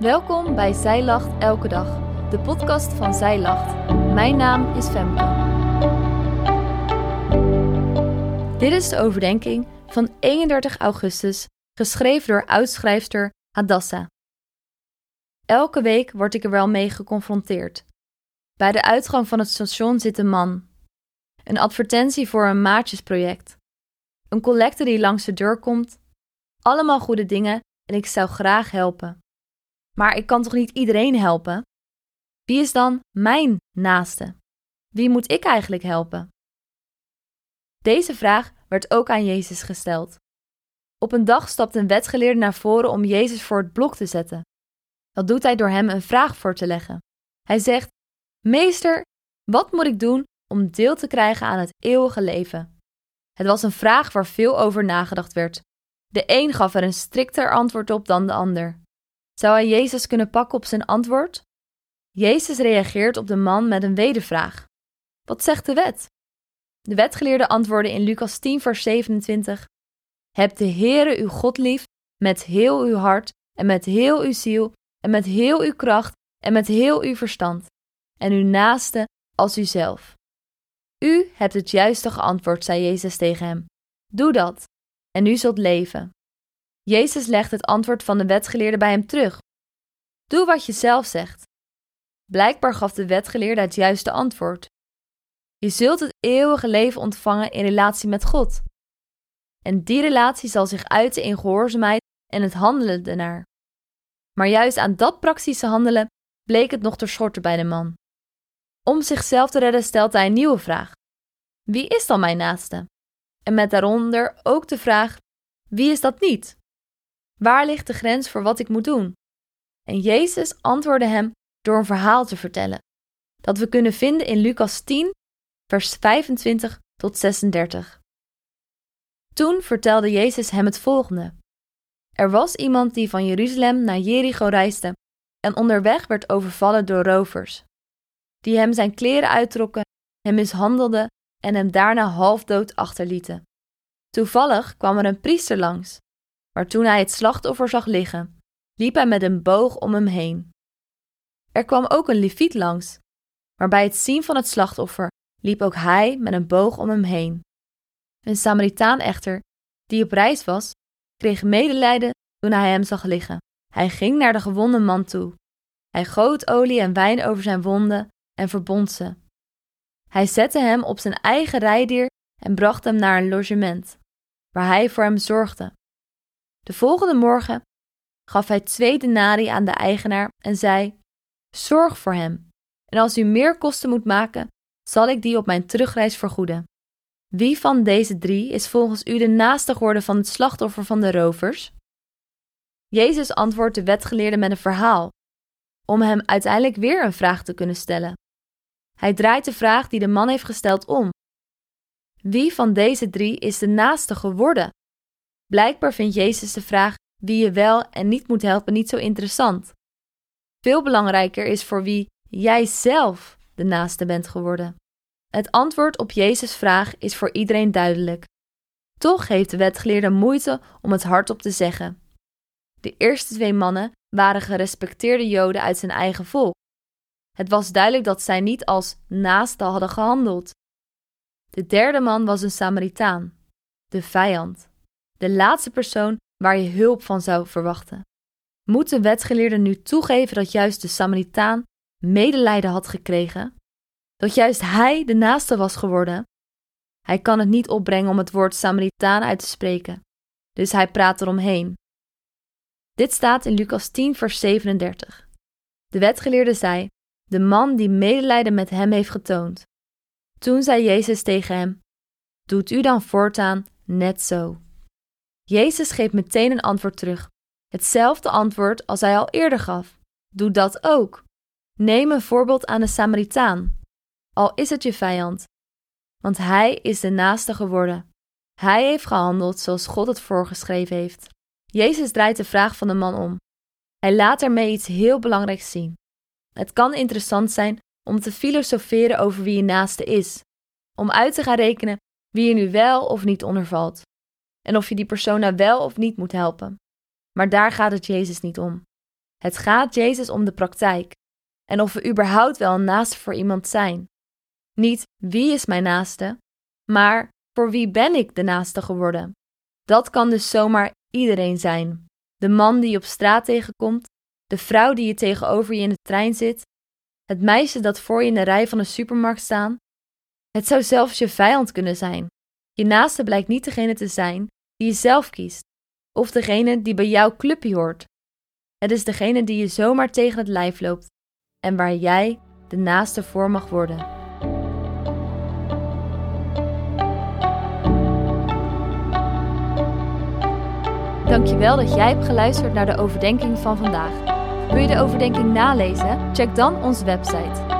Welkom bij Zij Lacht Elke Dag, de podcast van Zij Lacht. Mijn naam is Femke. Dit is de overdenking van 31 augustus, geschreven door oudschrijfster Hadassa. Elke week word ik er wel mee geconfronteerd. Bij de uitgang van het station zit een man. Een advertentie voor een maatjesproject. Een collecte die langs de deur komt. Allemaal goede dingen en ik zou graag helpen. Maar ik kan toch niet iedereen helpen? Wie is dan mijn naaste? Wie moet ik eigenlijk helpen? Deze vraag werd ook aan Jezus gesteld. Op een dag stapt een wetgeleerde naar voren om Jezus voor het blok te zetten. Dat doet hij door hem een vraag voor te leggen. Hij zegt: Meester, wat moet ik doen om deel te krijgen aan het eeuwige leven? Het was een vraag waar veel over nagedacht werd. De een gaf er een strikter antwoord op dan de ander. Zou hij Jezus kunnen pakken op zijn antwoord? Jezus reageert op de man met een wedervraag. Wat zegt de wet? De wetgeleerde antwoordde in Lucas 10, vers 27: Heb de Heere uw God lief met heel uw hart en met heel uw ziel en met heel uw kracht en met heel uw verstand, en uw naaste als uzelf. U hebt het juiste geantwoord, zei Jezus tegen hem. Doe dat, en u zult leven. Jezus legt het antwoord van de wetgeleerde bij hem terug. Doe wat je zelf zegt. Blijkbaar gaf de wetgeleerde het juiste antwoord. Je zult het eeuwige leven ontvangen in relatie met God. En die relatie zal zich uiten in gehoorzaamheid en het handelen ernaar. Maar juist aan dat praktische handelen bleek het nog te schorten bij de man. Om zichzelf te redden stelt hij een nieuwe vraag: Wie is dan mijn naaste? En met daaronder ook de vraag: Wie is dat niet? Waar ligt de grens voor wat ik moet doen? En Jezus antwoordde hem door een verhaal te vertellen, dat we kunnen vinden in Lucas 10, vers 25 tot 36. Toen vertelde Jezus hem het volgende. Er was iemand die van Jeruzalem naar Jericho reisde en onderweg werd overvallen door rovers, die hem zijn kleren uittrokken, hem mishandelden en hem daarna halfdood achterlieten. Toevallig kwam er een priester langs, maar toen hij het slachtoffer zag liggen, liep hij met een boog om hem heen. Er kwam ook een leviet langs, maar bij het zien van het slachtoffer liep ook hij met een boog om hem heen. Een Samaritaan echter, die op reis was, kreeg medelijden toen hij hem zag liggen. Hij ging naar de gewonde man toe. Hij goot olie en wijn over zijn wonden en verbond ze. Hij zette hem op zijn eigen rijdier en bracht hem naar een logement, waar hij voor hem zorgde. De volgende morgen gaf hij twee denari aan de eigenaar en zei: Zorg voor hem, en als u meer kosten moet maken, zal ik die op mijn terugreis vergoeden. Wie van deze drie is volgens u de naaste geworden van het slachtoffer van de rovers? Jezus antwoordt de wetgeleerde met een verhaal, om hem uiteindelijk weer een vraag te kunnen stellen. Hij draait de vraag die de man heeft gesteld om. Wie van deze drie is de naaste geworden? Blijkbaar vindt Jezus de vraag wie je wel en niet moet helpen niet zo interessant. Veel belangrijker is voor wie jij zelf de naaste bent geworden. Het antwoord op Jezus' vraag is voor iedereen duidelijk. Toch heeft de wetgeleerde moeite om het hardop te zeggen. De eerste twee mannen waren gerespecteerde Joden uit zijn eigen volk. Het was duidelijk dat zij niet als naaste hadden gehandeld. De derde man was een Samaritaan, de vijand, de laatste persoon waar je hulp van zou verwachten. Moet de wetgeleerde nu toegeven dat juist de Samaritaan medelijden had gekregen? Dat juist hij de naaste was geworden? Hij kan het niet opbrengen om het woord Samaritaan uit te spreken, dus hij praat eromheen. Dit staat in Lucas 10, vers 37. De wetgeleerde zei: De man die medelijden met hem heeft getoond. Toen zei Jezus tegen hem: Doet u dan voortaan net zo. Jezus geeft meteen een antwoord terug. Hetzelfde antwoord als hij al eerder gaf. Doe dat ook. Neem een voorbeeld aan de Samaritaan. Al is het je vijand. Want hij is de naaste geworden. Hij heeft gehandeld zoals God het voorgeschreven heeft. Jezus draait de vraag van de man om. Hij laat ermee iets heel belangrijks zien. Het kan interessant zijn om te filosoferen over wie je naaste is, om uit te gaan rekenen wie je nu wel of niet ondervalt, en of je die persoon nou wel of niet moet helpen. Maar daar gaat het Jezus niet om. Het gaat Jezus om de praktijk en of we überhaupt wel een naaste voor iemand zijn. Niet wie is mijn naaste, maar voor wie ben ik de naaste geworden? Dat kan dus zomaar iedereen zijn. De man die je op straat tegenkomt, de vrouw die je tegenover je in de trein zit, het meisje dat voor je in de rij van een supermarkt staan. Het zou zelfs je vijand kunnen zijn. Je naaste blijkt niet degene te zijn die je zelf kiest, of degene die bij jouw clubje hoort. Het is degene die je zomaar tegen het lijf loopt en waar jij de naaste voor mag worden. Dankjewel dat jij hebt geluisterd naar de overdenking van vandaag. Wil je de overdenking nalezen? Check dan onze website.